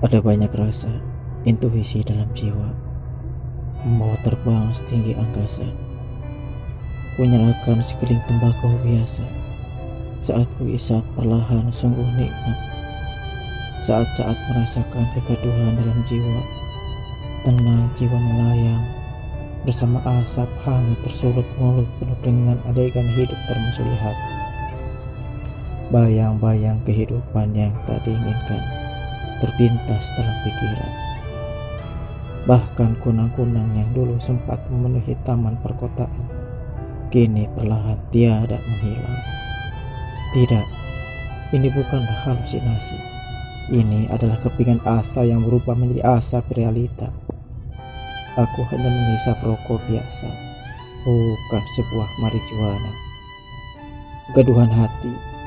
Ada banyak rasa, intuisi dalam jiwa, membawa terbang setinggi angkasa. Kunyalakan sekeling tembakau biasa, saat ku isap perlahan sungguh nikmat. Saat-saat merasakan kegaduhan dalam jiwa, tenang jiwa melayang, bersama asap hangat tersulut mulut penuh dengan adegan hidup termuslihat. Bayang-bayang kehidupan yang tak diinginkan terpintas dalam pikiran. Bahkan kunang-kunang yang dulu sempat memenuhi taman perkotaan, kini perlahan tiada menghilang. Tidak, ini bukanlah halusinasi. Ini adalah kepingan asa yang berubah menjadi asap realita. Aku hanya menghisap rokok biasa, bukan sebuah marijuana. Gaduhan hati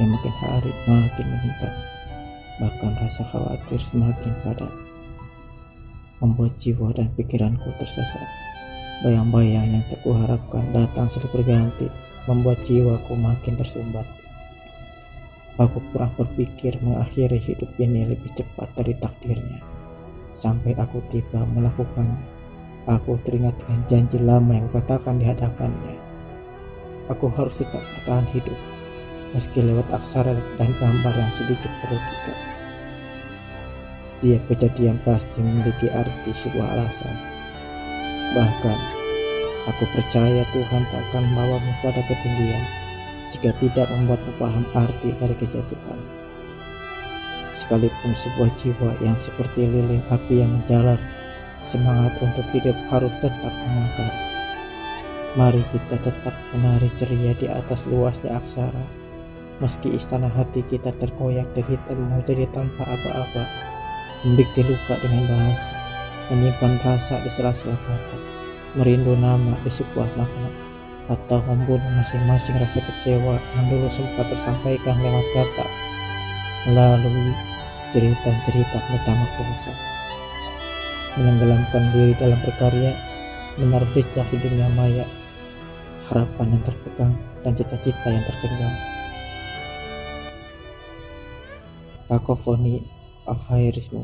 yang makin hari makin meningkat bahkan rasa khawatir semakin padat, membuat jiwa dan pikiranku tersesat. Bayang-bayang yang tak kuharapkan datang silih berganti, membuat jiwaku makin tersumbat. Aku pernah berpikir mengakhiri hidup ini lebih cepat dari takdirnya. Sampai aku tiba melakukannya, aku teringat dengan janji lama yang kukatakan di hadapannya. Aku harus tetap bertahan hidup meski lewat aksara dan gambar yang sedikit berlogika. Setiap kejadian pasti memiliki arti sebuah alasan. Bahkan, aku percaya Tuhan tak akan membawamu pada ketinggian jika tidak membuatmu paham arti dari kejatuhan. Sekalipun sebuah jiwa yang seperti lilin api yang menjalar, semangat untuk hidup harus tetap mengakar. Mari kita tetap menari ceria di atas luasnya aksara Meski istana hati kita terkoyak dari hitam jadi tanpa apa-apa, membikin luka dengan bahasa, menyimpan rasa di sela-sela kata, merindu nama di sebuah makna, atau membunuh masing-masing rasa kecewa yang dulu sempat tersampaikan lewat kata, melalui cerita-cerita metamorfosa. Menenggelamkan diri dalam berkarya, menaruh jejak di dunia maya, harapan yang terpegang dan cita-cita yang tergenggam. Kakofoni afairismu